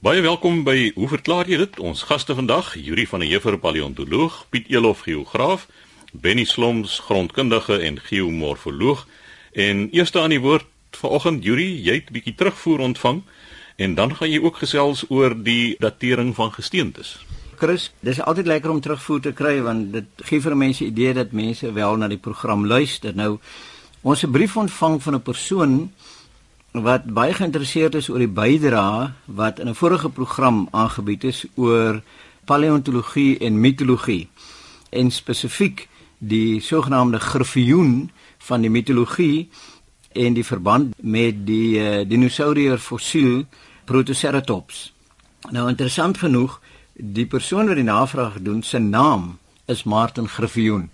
Baie welkom by Hoe verklaar jy dit? Ons gaste vandag, Yuri van der Heever, paleontoloog, Piet Elof, geograaf, Benny Sloms, grondkundige en geomorfoloog. En eerste aan die woord vanoggend, Yuri, jy het 'n bietjie terugvoer ontvang en dan gaan jy ook gesels oor die datering van gesteentes. Chris, dis altyd lekker om terugvoer te kry want dit gee vir mense idee dat mense wel na die program luister. Nou ons 'n brief ontvang van 'n persoon wat baie geïnteresseerd is oor die bydrae wat in 'n vorige program aangebied is oor paleontologie en mitologie en spesifiek die sogenaamde griffioen van die mitologie en die verband met die uh, dinosourier fossiel Protoceratops. Nou interessant genoeg, die persoon wat die navraag doen, se naam is Martin Griffioen.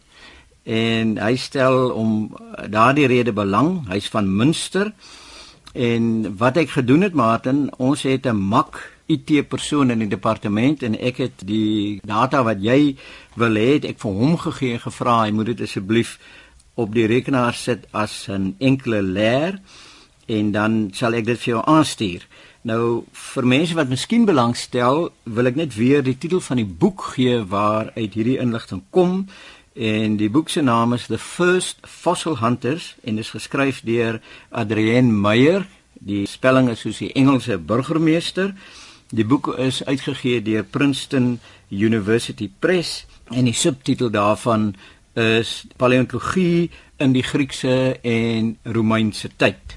En hy stel om daardie rede belang, hy's van Münster En wat ek gedoen het Martin, ons het 'n mak IT persoon in die departement en ek het die data wat jy wil hê, ek vir hom gegee en gevra hy moet dit asseblief op die rekenaar sit as 'n enkele leer en dan sal ek dit vir jou aanstuur. Nou vir mense wat miskien belangstel, wil ek net weer die titel van die boek gee waar uit hierdie inligting kom. En die boek se naam is The First Fossil Hunters en is geskryf deur Adrienne Meyer. Die spelling is soos die Engelse burgemeester. Die boek is uitgegee deur Princeton University Press en die subtitel daarvan is Paleontologie in die Griekse en Romeinse tyd.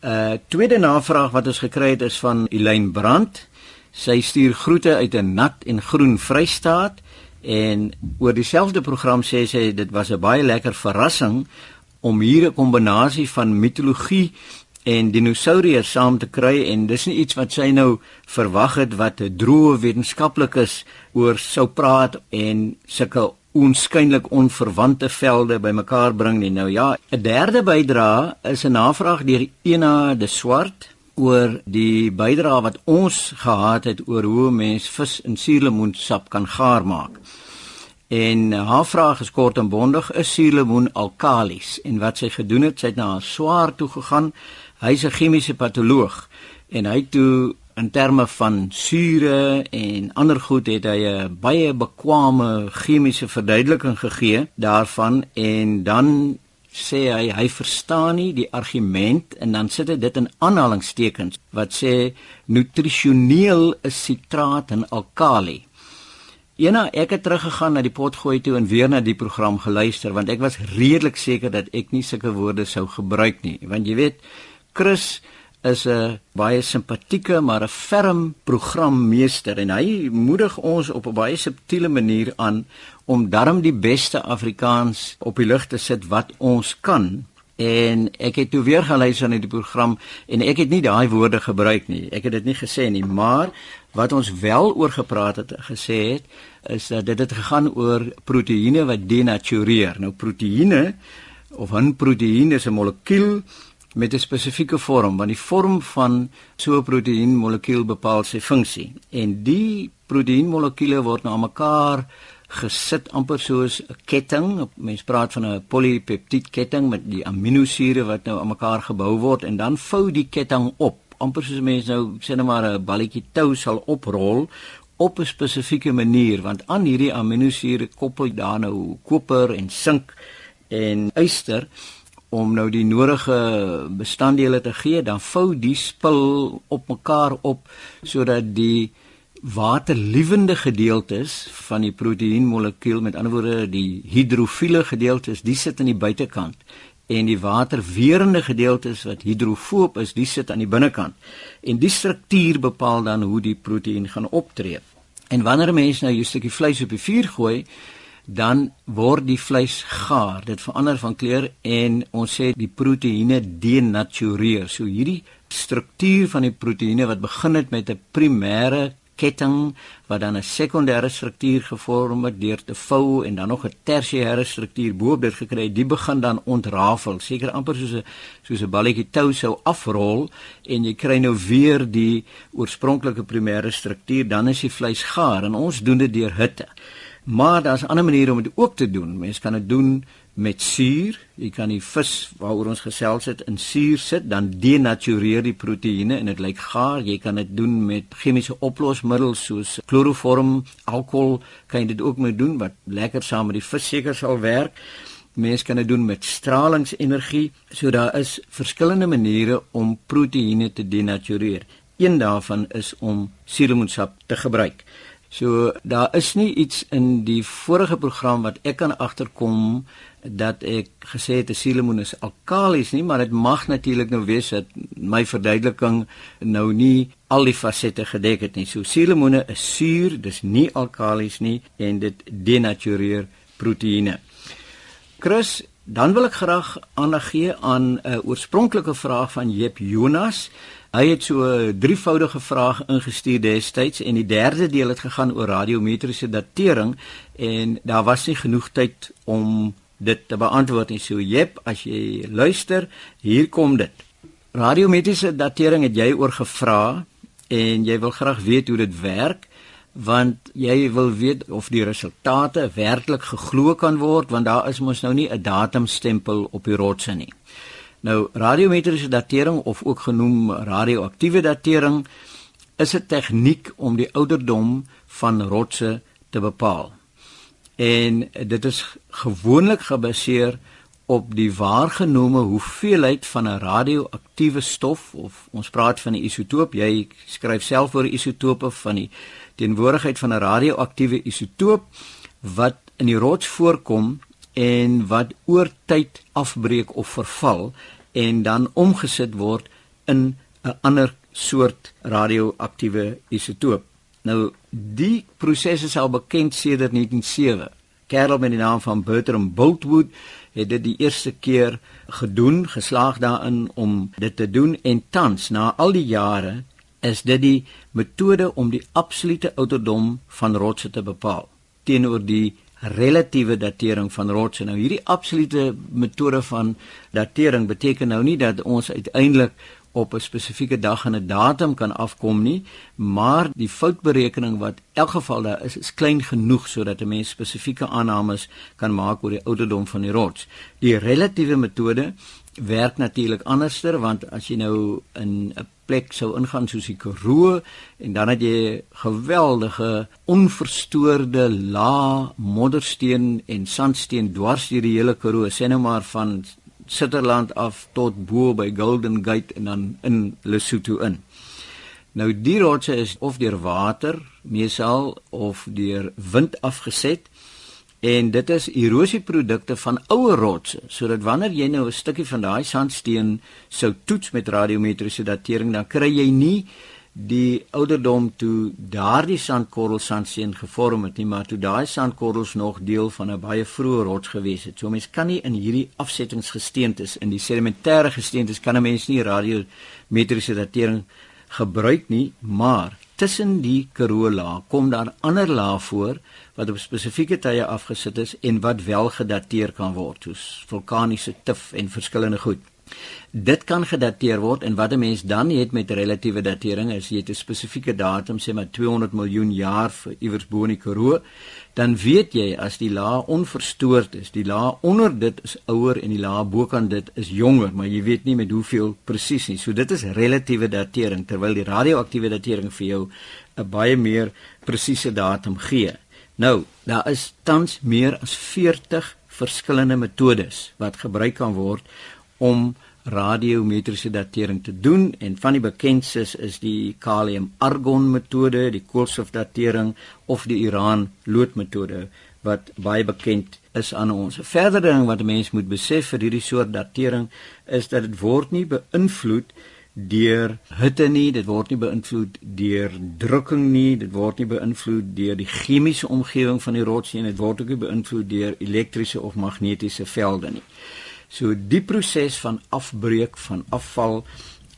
'n uh, Tweede navraag wat ons gekry het is van Elaine Brandt. Sy stuur groete uit 'n nat en groen Vrystaat En oor dieselfde program sê sy dit was 'n baie lekker verrassing om hier 'n kombinasie van mitologie en dinosouriërs saam te kry en dis nie iets wat sy nou verwag het wat 'n droë wetenskaplikes oor sou praat en sulke onskynlik onverwante velde bymekaar bring nie. Nou ja, 'n derde bydra is 'n navraag deur Ena de Swart oor die bydrae wat ons gehad het oor hoe mens vis in suurlemoensap kan gaar maak. En haar vraag is kort en bondig: Is suurlemoen alkalis? En wat sy gedoen het, sy het na haar swaar toe gegaan. Hy's 'n chemiese patoloog en hy toe in terme van sure en ander goed het hy 'n baie bekwame chemiese verduideliking gegee daarvan en dan sê hy hy verstaan nie die argument en dan sit hy dit in aanhalingstekens wat sê nutrisioneel is sitraat en alkali. Ena ek het teruggegaan na die potgooi toe en weer na die program geluister want ek was redelik seker dat ek nie sulke woorde sou gebruik nie want jy weet Chris is 'n baie simpatieke maar 'n ferm programmeester en hy moedig ons op 'n baie subtiele manier aan om darm die beste Afrikaans op die lig te sit wat ons kan. En ek het toe weer geluister na die program en ek het nie daai woorde gebruik nie. Ek het dit nie gesê nie, maar wat ons wel oor gepraat het gesê het is dat dit het gegaan oor proteïene wat denatureer. Nou proteïene of 'n proteïen is 'n molekuul met 'n spesifieke vorm want die vorm van so 'n proteïen molekuul bepaal sy funksie en die proteïen molekules word na mekaar gesit amper soos 'n ketting. Mense praat van 'n polipeptied ketting met die aminosure wat nou aan mekaar gebou word. En dan vou die ketting op. Amper soos mense nou sê net maar 'n balletjie tou sal oprol op 'n spesifieke manier. Want aan hierdie aminosure koppel daar nou koper en sink en yster om nou die nodige bestanddele te gee, dan vou die spul op mekaar op sodat die waterliewende gedeeltes van die proteïenmolekuul, met ander woorde die hidrofiele gedeeltes, die sit aan die buitekant en die waterweerende gedeeltes wat hidrofoob is, die sit aan die binnekant. En die struktuur bepaal dan hoe die proteïen gaan optree. En wanneer 'n mens nou 'n stukkie vleis op die vuur gooi, dan word die vleis gaar. Dit verander van kleur en ons sê die proteïene denatureer. So hierdie struktuur van die proteïene wat begin het met 'n primêre ketting wat dan 'n sekondêre struktuur gevorm het deur te vou en dan nog 'n tersiêre struktuur bo-op dit gekry die begin dan ontrafel, seker amper soos 'n soos 'n balletjie tou sou afrol en jy kry nou weer die oorspronklike primêre struktuur, dan is die vleis gaar en ons doen dit deur hitte. Maar daar's ander maniere om dit ook te doen. Mens kan dit doen met suur. Jy kan die vis waaroor ons gesels het in suur sit, dan denatureer die proteïene en dit lyk gaar. Jy kan dit doen met chemiese oplosmiddels soos chloroform, alkohol, kan jy dit ook mee doen wat lekker saam met die vis seker sal werk. Mens kan dit doen met stralingsenergie. So daar is verskillende maniere om proteïene te denatureer. Een daarvan is om suurlemoensap te gebruik. So daar is nie iets in die vorige program wat ek kan agterkom dat ek gesê het 'n suurlemoen is alkalies nie, maar dit mag natuurlik nou wees dat my verduideliking nou nie al die fasette gedek het nie. So suurlemoene is suur, dis nie alkalies nie en dit denatureer proteïene. Chris, dan wil ek graag aandag gee aan 'n oorspronklike vraag van Jep Jonas. Hy het so 'n drievoudige vraag ingestuur destyds en die derde deel het gegaan oor radiometriese datering en daar was nie genoeg tyd om dit te beantwoord nie. So Jep, as jy luister, hier kom dit. Radiometriese datering het jy oor gevra en jy wil graag weet hoe dit werk want jy wil weet of die resultate werklik geglo kan word want daar is mos nou nie 'n datumstempel op die rotse nie. Nou radiometriese datering of ook genoem radioaktiewe datering is 'n tegniek om die ouderdom van rotse te bepaal. En dit is gewoonlik gebaseer op die waargenome hoeveelheid van 'n radioaktiewe stof of ons praat van 'n isotoop. Jy skryf self oor isotope van die teenwoordigheid van 'n radioaktiewe isotoop wat in die rots voorkom en wat oor tyd afbreek of verval en dan omgesit word in 'n ander soort radioaktiewe isotoop. Nou die proses is al bekend sedert 1907. Kerel met die naam van Bertram Boltwood het dit die eerste keer gedoen, geslaag daarin om dit te doen en tans na al die jare is dit die metode om die absolute ouderdom van rotse te bepaal teenoor die relatiewe datering van rotse. Nou hierdie absolute metode van datering beteken nou nie dat ons uiteindelik op 'n spesifieke dag en 'n datum kan afkom nie, maar die foutberekening wat elk geval daar is, is klein genoeg sodat 'n mens spesifieke aannames kan maak oor die ouderdom van die rots. Die relatiewe metode werk natuurlik anderster want as jy nou in 'n plek sou ingaan soos die Karoo en dan het jy geweldige onverstoorde lae moddersteen en sandsteen dwars deur die hele Karoo sê nou maar van Sutherland af tot bo by Golden Gate en dan in Lesotho in. Nou die rotse is of deur water meesal of deur wind afgeset En dit is erosieprodukte van ouer rotse, sodat wanneer jy nou 'n stukkie van daai sandsteen sou toets met radiometriese datering, dan kry jy nie die ouderdom toe daardie sandkorrel sandsteen gevorm het nie, maar toe daai sandkorrels nog deel van 'n baie vroeë rots gewees het. So mens kan nie in hierdie afsettingsgesteentes in die sedimentêre gesteentes kan 'n mens nie radiometriese datering gebruik nie, maar tussen die Karoo laag kom daar ander lae voor wat op spesifieke tye afgesit is en wat wel gedateer kan word, soos vulkaniese tuf en verskillende goed. Dit kan gedateer word en wat 'n mens dan het met relatiewe datering is jy 'n spesifieke datum sê maar 200 miljoen jaar vir iewers bo in die Karoo, dan weet jy as die laag onverstoord is, die laag onder dit is ouer en die laag bokant dit is jonger, maar jy weet nie met hoeveel presies nie. So dit is relatiewe datering terwyl die radioaktiewe datering vir jou 'n baie meer presiese datum gee. Nou, daar is tans meer as 40 verskillende metodes wat gebruik kan word om radiometriese datering te doen en van die bekendstes is die kalium argon metode, die koolstofdatering of die uran lood metode wat baie bekend is aan ons. 'n Verdere ding wat 'n mens moet besef vir hierdie soort datering is dat dit word nie beïnvloed deur hitte nie, dit word nie beïnvloed deur drukking nie, dit word nie beïnvloed deur die chemiese omgewing van die rots nie, dit word ook nie beïnvloed deur elektriese of magnetiese velde nie. So die proses van afbreek van afval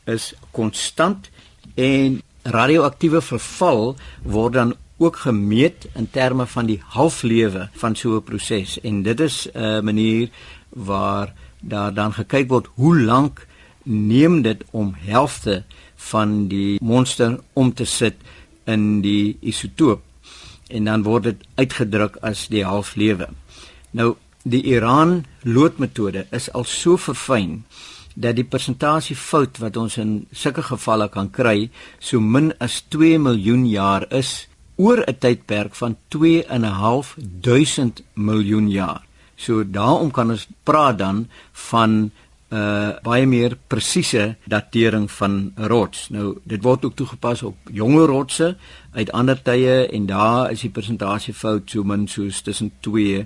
is konstant en radioaktiewe verval word dan ook gemeet in terme van die halflewe van so 'n proses en dit is 'n manier waar daar dan gekyk word hoe lank neem dit om helfte van die monster om te sit in die isotoop. en dan word dit uitgedruk as die halflewe. Nou die Iran loodmetode is al so verfyn dat die persentasie fout wat ons in sulke gevalle kan kry so min as 2 miljoen jaar is oor 'n tydperk van 2 en 'n half duisend miljoen jaar. So daarom kan ons praat dan van 'n uh, baie meer presiese datering van rots. Nou dit word ook toegepas op jonger rotse uit ander tye en daar is die persentasie fout so min soos tussen 2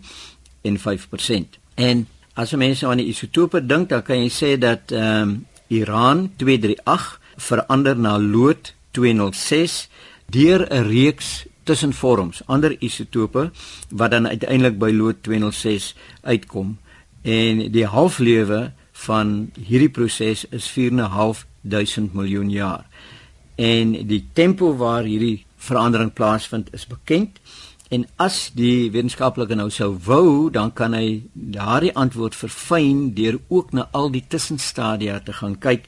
en 5%. En as mense aan die isotope dink, dan kan jy sê dat ehm um, Iran 238 verander na lood 206 deur 'n reeks tussenvorms, ander isotope wat dan uiteindelik by lood 206 uitkom. En die halflewe van hierdie proses is 4.500 miljoen jaar. En die tempo waar hierdie verandering plaasvind is bekend. En as die wetenskaplike nou sou wou, dan kan hy daardie antwoord verfyn deur ook na al die tussenstadia te gaan kyk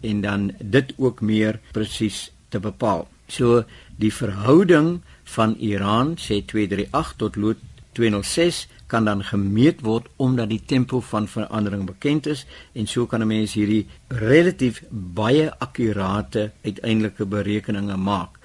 en dan dit ook meer presies te bepaal. So die verhouding van Iran sê 238 tot lood 206 kan dan gemeet word omdat die tempo van verandering bekend is en so kan 'n mens hierdie relatief baie akkurate uiteindelike berekeninge maak.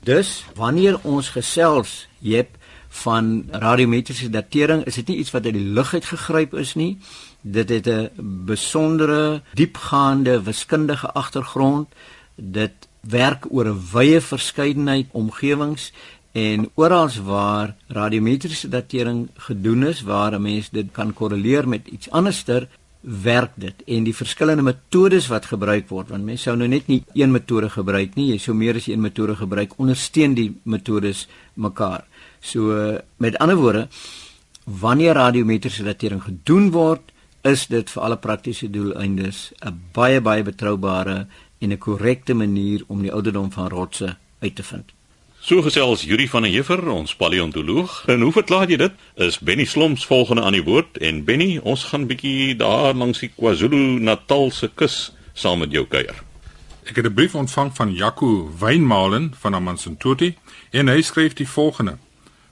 Dus wanneer ons gesels jep van radiometriese datering, is dit nie iets wat uit die lug uit gegryp is nie. Dit het 'n besondere diepgaande wiskundige agtergrond. Dit werk oor 'n wye verskeidenheid omgewings en oral waar radiometriese datering gedoen is waar 'n mens dit kan korreleer met iets anderster, werk dit. En die verskillende metodes wat gebruik word want mense sou nou net nie een metode gebruik nie jy sou meer as een metode gebruik ondersteun die metodes mekaar. So met ander woorde wanneer radiometriese datering gedoen word is dit vir alle praktiese doeleindes 'n baie baie betroubare en 'n korrekte manier om die ouderdom van rotse uit te vind So gesels Yuri van der Heever, ons paleontoloog. En hoe verklaar jy dit? Is Benny Slomps volgende aan die woord en Benny, ons gaan bietjie daar langs die KwaZulu-Natal se kus saam met jou kuier. Ek het 'n brief ontvang van Jaco Wynmalen van Amanzimtoti en hy skryf die volgende.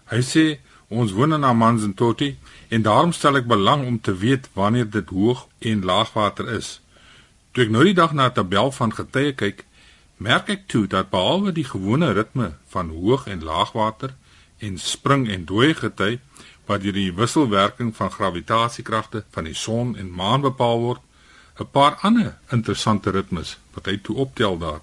Hy sê ons woon in Amanzimtoti en daarom stel ek belang om te weet wanneer dit hoog en laagwater is. Toe ek nou die dag na 'n tabel van getye kyk, merk ek toe dat behalwe die gewone ritme van hoog en laagwater en spring en dooi gety wat deur die wisselwerking van gravitasiekragte van die son en maan bepaal word, 'n paar ander interessante ritmes wat hy toe optel daar.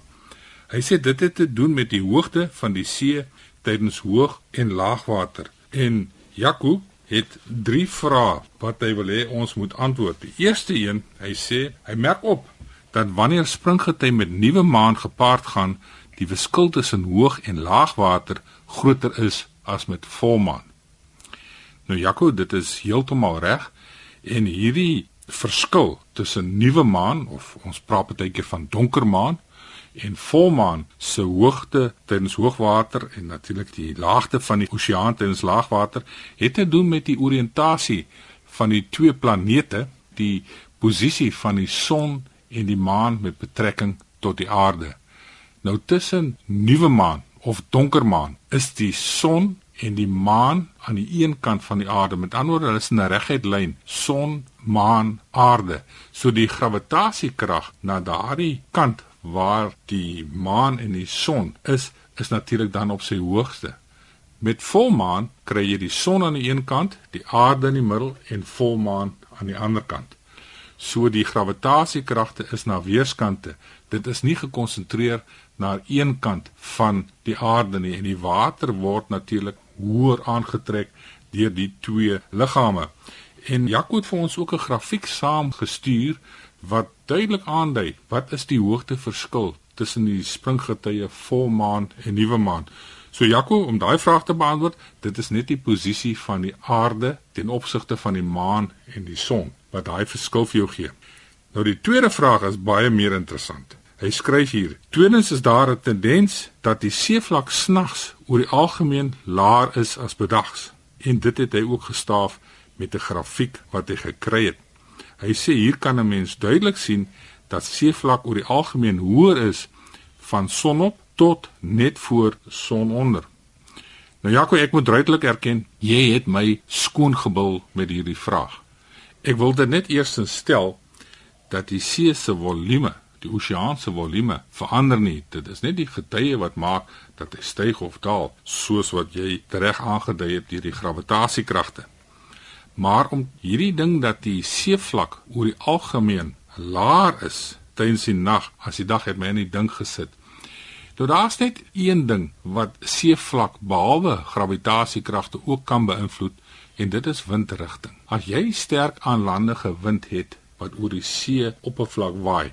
Hy sê dit het te doen met die hoogte van die see tydens hoog en laagwater. En Jaco het drie vrae wat hy wil hê ons moet antwoord. Die eerste een, hy sê hy merk op dat wanneer springgety met nuwe maan gepaard gaan, die verskil tussen hoog en laagwater groter is as met volmaan. Nou Jaco, dit is heeltemal reg en hierdie verskil tussen nuwe maan of ons praat baie keer van donker maan en volmaan se hoogte tydens hoogwater en natuurlik die laagte van die oseaan tydens laagwater het te doen met die oriëntasie van die twee planete, die posisie van die son en die maan met betrekking tot die aarde. Nou tussen nuwe maan of donker maan is die son en die maan aan die een kant van die aarde. Met ander woorde, hulle is in 'n reguit lyn, son, maan, aarde. So die gravitasiekrag na daardie kant waar die maan en die son is, is natuurlik dan op sy hoogste. Met volmaan kry jy die son aan die een kant, die aarde in die middel en volmaan aan die ander kant. So die gravitasiekragte is na weerskante. Dit is nie gekonsentreer na een kant van die aarde nie en die water word natuurlik hoër aangetrek deur die twee liggame. En Jaco het vir ons ook 'n grafiek saamgestuur wat duidelik aandui wat is die hoogteverskil tussen die springgetye volmaan en nuwe maan. So Jaco, om daai vraag te beantwoord, dit is net die posisie van die aarde ten opsigte van die maan en die son wat daai verskil vir jou gee. Nou die tweede vraag is baie meer interessant. Hy skryf hier: "Tweedens is daar 'n tendens dat die seevlak snags oor die algemeen laer is as bedags." En dit het hy ook gestaaf met 'n grafiek wat hy gekry het. Hy sê hier kan 'n mens duidelik sien dat seevlak oor die algemeen hoër is van sonop tot net voor sononder. Nou Jaco, ek moet duidelik erken, jy het my skoongebul met hierdie vraag. Ek wil dit net eers stel dat die see se volume, die oseaan se volume verander nie. Dit is net die getye wat maak dat hy styg of daal, soos wat jy reg aangedui het deur die gravitasiekragte. Maar om hierdie ding dat die seevlak oor die algemeen laer is tydens die nag, as die dag het my in die ding gesit. Nou daar's net een ding wat seevlak behalwe gravitasiekragte ook kan beïnvloed en dit is windrigting. As jy sterk aanlandige wind het wat oor die see oppervlak waai,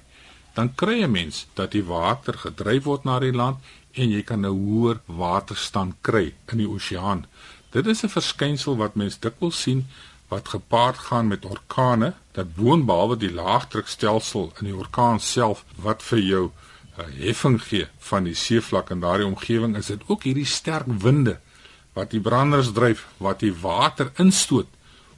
dan kry jy mens dat die water gedryf word na die land en jy kan 'n hoër waterstand kry in die oseaan. Dit is 'n verskynsel wat mens dikwels sien wat gepaard gaan met orkane, dat boonbehalwe die laagdrukstelsel in die orkaan self wat vir jou heffing gee van die seevlak in daardie omgewing, is dit ook hierdie sterk winde wat die branders dryf, wat die water instoot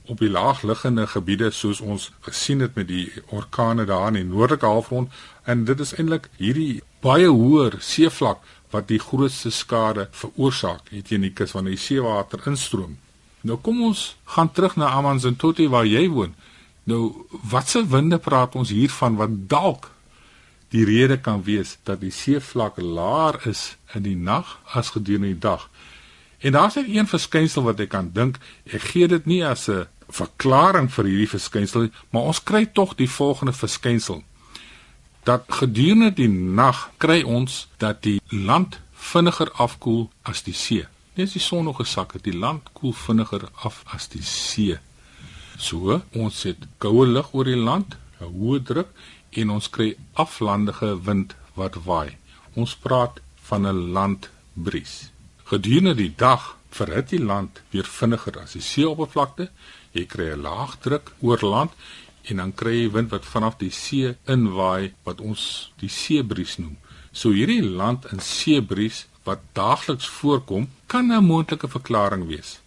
op die laagliggende gebiede soos ons gesien het met die orkane daar in die noordelike halfrond en dit is eintlik hierdie baie hoër seevlak wat die grootste skade veroorsaak het teen die kus wanneer die seewater instroom. Nou kom ons gaan terug na Amanzimtoti waar jy woon. Nou watse winde praat ons hier van wat dalk die rede kan wees dat die seevlak laer is in die nag as gedurende die dag. En daar's net een verskynsel wat ek kan dink. Ek gee dit nie as 'n verklaring vir hierdie verskynsel, maar ons kry tog die volgende verskynsel. Dat gedurende die nag kry ons dat die land vinniger afkoel as die see. As die son nog gesak het, die land koel vinniger af as die see. So, ons het koue lug oor die land, 'n hoë druk en ons kry aflandige wind wat waai. Ons praat van 'n landbries. Gedurende die dag verhit die land weer vinniger as die seeoppervlakte. Jy kry 'n laagdruk oor land en dan kry jy wind wat vanaf die see inwaai wat ons die seebries noem. So hierdie land in seebries wat daagliks voorkom, kan 'n moontlike verklaring wees.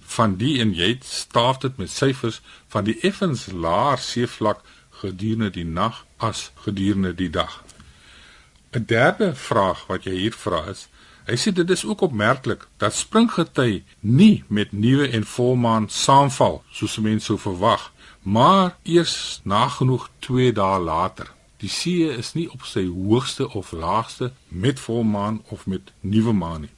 Van die en jy staaf dit met syfers van die effens laer seevlak gedurende die nag as gedurende die dag. 'n Derde vraag wat jy hier vra is, hy sê dit is ook opmerklik dat springgety nie met nuwe en volmaan saamval soos mense sou verwag, maar eers nagenoeg 2 dae later. Die see is nie op sy hoogste of laagste met volmaan of met nuwe maan nie.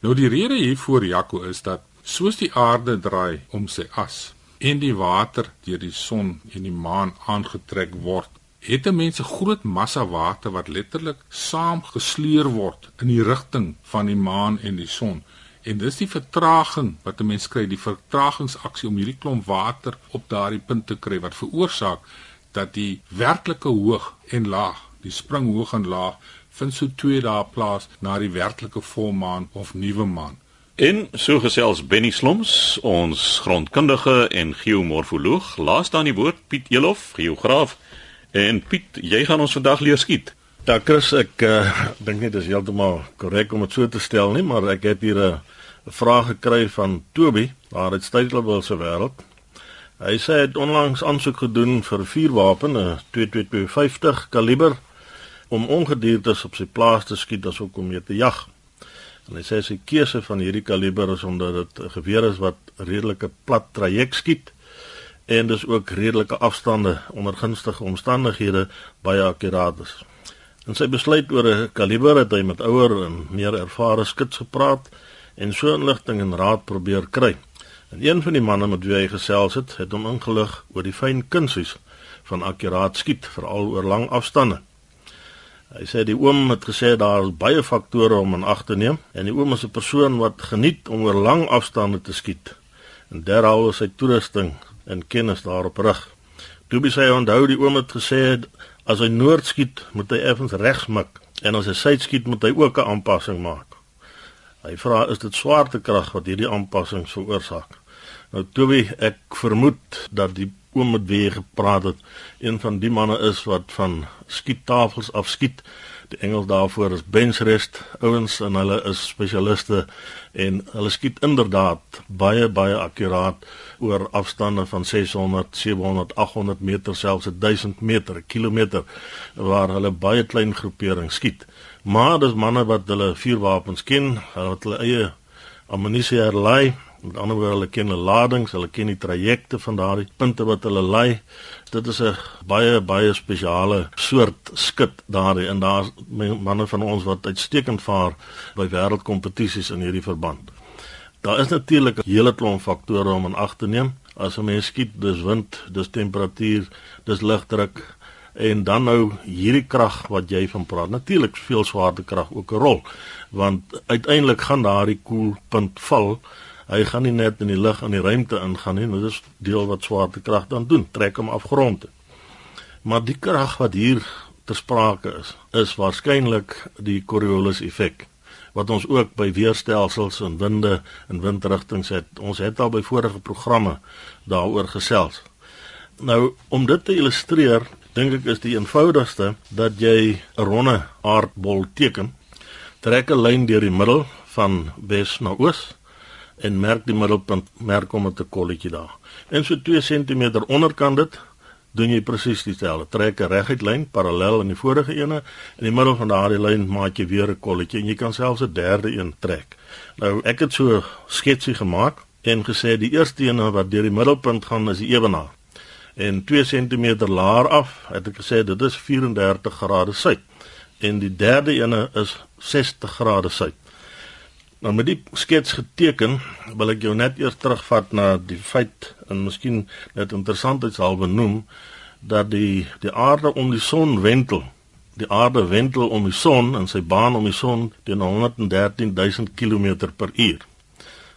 Nou die rede hiervoor Jaco is dat soos die aarde draai om sy as en die water deur die son en die maan aangetrek word, het 'n mens 'n groot massa water wat letterlik saamgesleur word in die rigting van die maan en die son. En dis die vertraging wat 'n mens kry, die vertragingsaksie om hierdie klomp water op daardie punt te kry wat veroorsaak dat die werklike hoog en laag, die spring hoog en laag vind so 2 dae plaas na die werklike volmaan of nuwe maan. En so gesels Benny Slomps, ons grondkundige en geomorfoloog, laas dan die woord Piet Elof, geograaf. En Piet, jy gaan ons vandag leer skiet. Ja, Chris, ek uh, dink net dis heeltemal korrek om dit so te stel nie, maar ek het hier 'n vraag gekry van Toby, daar uit Stellenbosch se wêreld. Hy sê hy het onlangs aansoek gedoen vir vuurwapen, 'n 2250 kaliber om ongediertes op sy plaas te skiet asook om mee te jag. En hy sê sy keuse van hierdie kaliber is omdat dit 'n geweer is wat redelike plat traject skiet en dis ook redelike afstande onder gunstige omstandighede baie akkuraat is. En sy besluit oor 'n kaliber het hy met ouer en meer ervare skuts gepraat en so inligting en raad probeer kry. En een van die manne met wie hy gesels het, het hom ingelig oor die fyn kunsies van akkuraat skiet, veral oor lang afstande. Hy sê die oom het gesê daar is baie faktore om in ag te neem en die oom is 'n persoon wat geniet om oor lang afstande te skiet. En derhalwe sy toerusting en kennis daarop rig. Toe by sy onthou die oom het gesê as hy noord skiet, moet hy effens regs mik en as hy suid skiet, moet hy ook 'n aanpassing maak. Hy vra is dit swaartekrag wat hierdie aanpassings veroorsaak? Nou Toby, ek vermoed dat die oom met wie jy gepraat het, een van die manne is wat van skiettafels af skiet. Die Engels daarvoor is bench rest. Ouens en hulle is spesialiste en hulle skiet inderdaad baie baie akkuraat oor afstande van 600, 700, 800 meter selfs 1000 meter, kilometer waar hulle baie klein groeperings skiet. Maar dis manne wat hulle vuurwapens ken, hulle het hulle eie ammunisie herlei. Met ander woorde, hulle ken hulle ladings, hulle ken die trajecte van daardie punte wat hulle lei. Dit is 'n baie baie spesiale soort skit daardie en daar's manne van ons wat uitstekend vaar by wêreldkompetisies in hierdie verband. Daar is natuurlik 'n hele klomp faktore om in ag te neem. As 'n mens skiet, dis wind, dis temperatuur, dis lugdruk en dan nou hierdie krag wat jy van praat. Natuurlik speel swaartekrag ook 'n rol want uiteindelik gaan daardie koelpunt val hy gaan nie net in die lug en die ruimte ingaan nie, dit is deel wat swaartekrag dan doen, trek hom af grond. Maar die krag wat hier ter sprake is, is waarskynlik die Coriolis effek wat ons ook by weerstelsels en winde en windrigtinge het. Ons het al by vorige programme daaroor gesels. Nou om dit te illustreer, dink ek is die eenvoudigste dat jy 'n ronde aardbol teken. Trek 'n lyn deur die middel van wes na oos en merk die middelpunt merk hom met 'n kolletjie daar. En so 2 cm onderkant dit doen jy presies dieselfde. Trek 'n reguit lyn parallel aan die vorige ene en in die middel van daardie lyn maak jy weer 'n kolletjie en jy kan selfs 'n derde een trek. Nou ek het so sketsie gemaak en gesê die eerste een wat deur die middelpunt gaan is die ewenaar. En 2 cm laer af het ek gesê dit is 34 grade suid en die derde ene is 60 grade suid. Nou met die skets geteken, wil ek jou net eers terugvat na die feit en miskien net interessantheidshalwe noem dat die die aarde om die son wentel. Die aarde wentel om die son en sy baan om die son teen 113000 km per uur.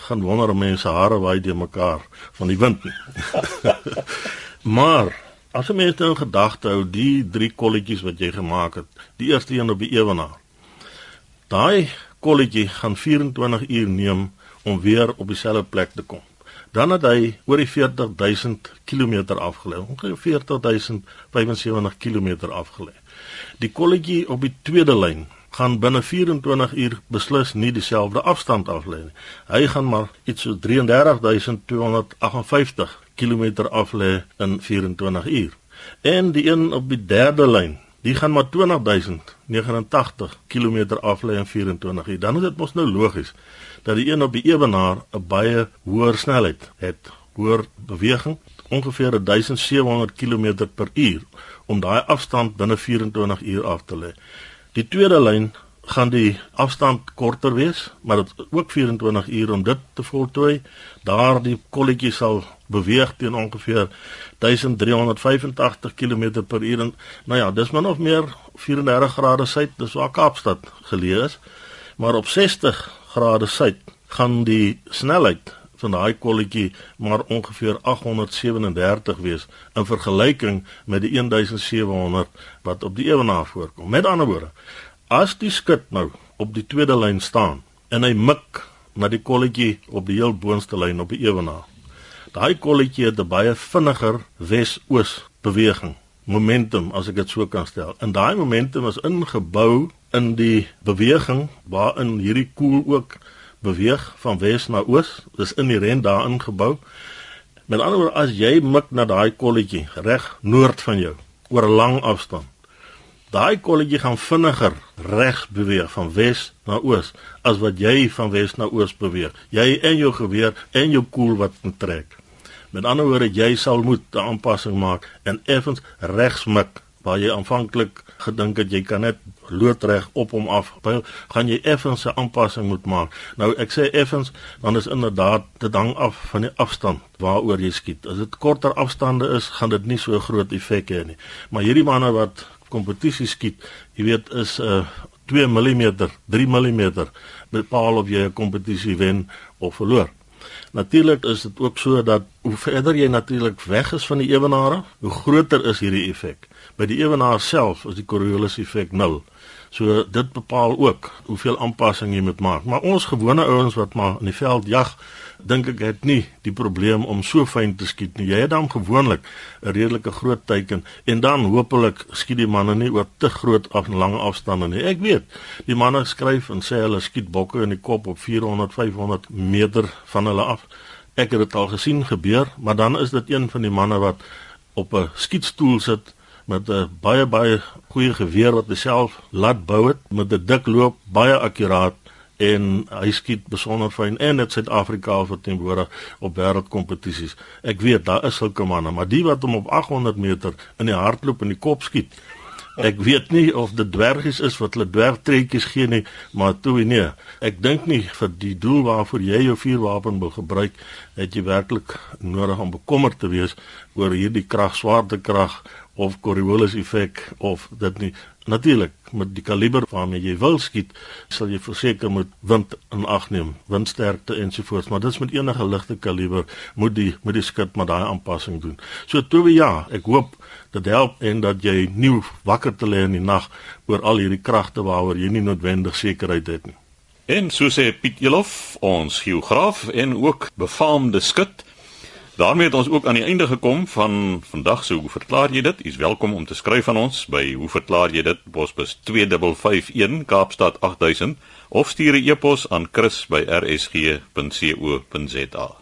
Gaan wonder mense hare waai de mekaar van die wind nie. maar as jy mens nou in gedagte hou die drie kolletjies wat jy gemaak het, die eerste een op die ewenaar. Daai kolletjie gaan 24 uur neem om weer op dieselfde plek te kom. Dan het hy oor die 40000 km afgelê, ongeveer 40075 km afgelê. Die kolletjie op die tweede lyn gaan binne 24 uur beslis nie dieselfde afstand aflê nie. Hy gaan maar iets so 33258 km aflê in 24 uur. En die een op die derde lyn Die gaan maar 20089 km aflei in 24 uur. Dan is dit mos nou logies dat die een op die ewenaar 'n baie hoër snelheid het, hoër beweging, ongeveer 1700 km per uur om daai afstand binne 24 uur af te lê. Die tweede lyn gaan die afstand korter wees, maar dit ook 24 uur om dit te voltooi. Daardie kolletjie sal beweeg teen ongeveer 1385 km per uur. En, nou ja, dis min of meer 34 grade suid, dis waar Kaapstad geleë is. Maar op 60 grade suid gaan die snelheid van daai kolletjie maar ongeveer 837 wees in vergelyking met die 1700 wat op die ewenaar voorkom. Met ander woorde, as die skut nou op die tweede lyn staan en hy mik na die kolletjie op die heel boonste lyn op die ewenaar Daai kolletjie het 'n baie vinniger wes-oos beweging, momentum as ek dit so kan stel. En daai momentum is ingebou in die beweging waarin hierdie koel ook beweeg van wes na oos. Dis inherent daarin gebou. Met ander woorde, as jy mik na daai kolletjie reg noord van jou oor 'n lang afstand, daai kolletjie gaan vinniger reg beweeg van wes na oos as wat jy van wes na oos beweeg. Jy en jou geweer en jou koel wat trek. Met ander woorde, jy sal moet 'n aanpassing maak en effens regs mik waar jy aanvanklik gedink het jy kan net loodreg op hom af. Byl gaan jy effens 'n aanpassing moet maak. Nou ek sê effens, dan is inderdaad dit hang af van die afstand waaroor jy skiet. As dit korter afstande is, gaan dit nie so groot effek hê nie. Maar hierdie manne wat kompetisie skiet, jy weet is 'n uh, 2 mm, 3 mm bepaal of jy 'n kompetisie wen of verloor. Natuurlik is dit ook so dat hoe verder jy natuurlik weg is van die ewenaar, hoe groter is hierdie effek. By die ewenaar self is die Coriolis effek nul. So dit bepaal ook hoeveel aanpassing jy moet maak. Maar ons gewone ouens wat maar in die veld jag, dink ek het nie die probleem om so fyn te skiet nie. Jy het dan gewoonlik 'n redelike groot teiken en dan hopelik skiet die manne nie oor te groot af en lange afstande nie. Ek weet, die manne skryf en sê hulle skiet bokke in die kop op 400, 500 meter van hulle af. Ek het dit al gesien gebeur, maar dan is dit een van die manne wat op 'n skietstoel sit met 'n baie baie goeie geweer wat hy self laat bou het met 'n dik loop, baie akkuraat en hy skiet besonder fyn en dit Suid-Afrika verteenwoordig op wêreldkompetisies. Ek weet daar is sulke manne, maar die wat hom op 800 meter in die hardloop in die kop skiet. Ek weet nie of dit dwergies is wat hulle dwergtreetjies gee nie, maar toe nee. Ek dink nie vir die doel waarvoor jy jou vuurwapen wil gebruik, het jy werklik nodig om bekommerd te wees oor hierdie krag, swaartekrag of Coriolis effek of dit nie. Natuurlik met die kaliber waarmee jy wil skiet sal jy verseker moet wind in ag neem windsterkte ensovoorts maar dis met enige ligte kaliber moet die moet die skut maar daai aanpassing doen. So toe ja ek hoop dit help en dat jy nie wakker te lê in die nag oor al hierdie kragte waaroor jy nie noodwendig sekerheid het nie. En so sê Piet Elof ons geograaf en ook befaamde skut daarmee het ons ook aan die einde gekom van vandag se hoe verklaar jy dit? U's welkom om te skryf aan ons by hoe verklaar jy dit? Posbus 2551 Kaapstad 8000 of stuur 'n e-pos aan chris@rsg.co.za.